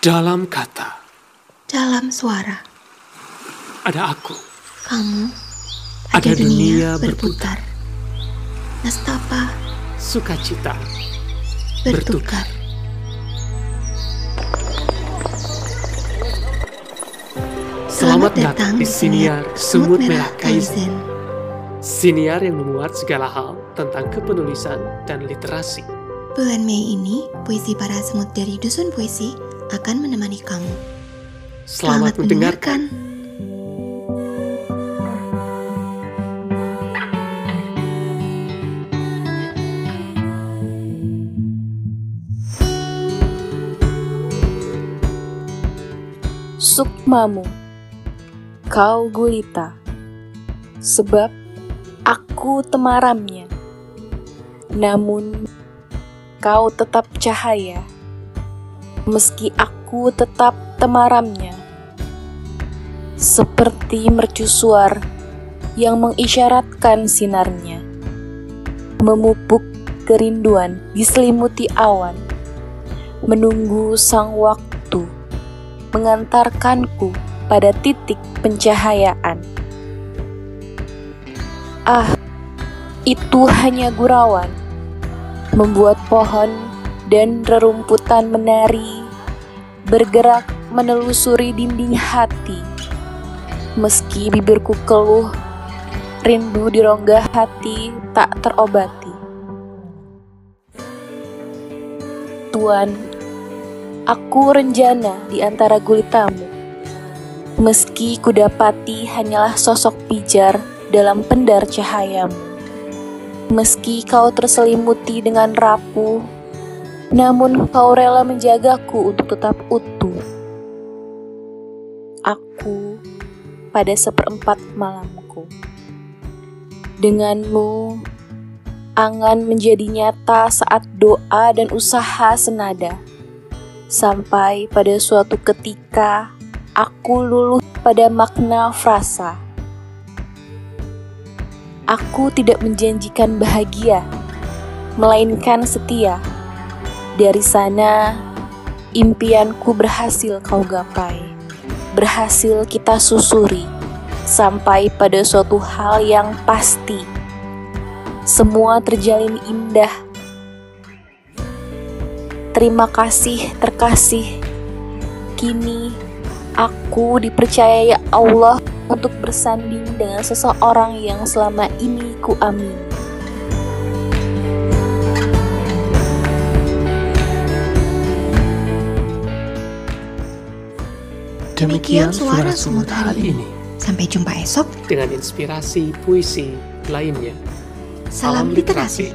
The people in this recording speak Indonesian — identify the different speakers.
Speaker 1: Dalam kata,
Speaker 2: dalam suara,
Speaker 1: ada aku.
Speaker 2: kamu
Speaker 1: Ada dunia
Speaker 2: berputar. Nestapa
Speaker 1: Sukacita.
Speaker 2: bertukar.
Speaker 1: Selamat datang di Siniar Semut Merah Kaizen. Siniar yang memuat segala hal tentang kepenulisan dan literasi.
Speaker 2: Bulan Mei ini, puisi para semut dari Dusun Puisi akan menemani kamu.
Speaker 1: Selamat, mendengarkan.
Speaker 3: Sukmamu, kau gulita, sebab aku temaramnya. Namun, kau tetap cahaya, meski aku tetap temaramnya. Seperti mercusuar yang mengisyaratkan sinarnya, memupuk kerinduan diselimuti awan, menunggu sang waktu mengantarkanku pada titik pencahayaan. Ah, itu hanya gurauan, membuat pohon dan rerumputan menari, bergerak menelusuri dinding hati. Meski bibirku keluh, rindu di rongga hati tak terobati. Tuan Aku renjana di antara gulitamu. Meski kudapati hanyalah sosok pijar dalam pendar cahayamu. Meski kau terselimuti dengan rapuh, namun kau rela menjagaku untuk tetap utuh. Aku pada seperempat malamku. Denganmu, angan menjadi nyata saat doa dan usaha senada Sampai pada suatu ketika aku luluh pada makna frasa. Aku tidak menjanjikan bahagia, melainkan setia. Dari sana, impianku berhasil kau gapai, berhasil kita susuri, sampai pada suatu hal yang pasti. Semua terjalin indah Terima kasih terkasih. Kini aku dipercayai Allah untuk bersanding dengan seseorang yang selama ini ku amin.
Speaker 1: Demikian suara semut hari ini.
Speaker 2: Sampai jumpa esok.
Speaker 1: Dengan inspirasi puisi lainnya.
Speaker 2: Salam literasi.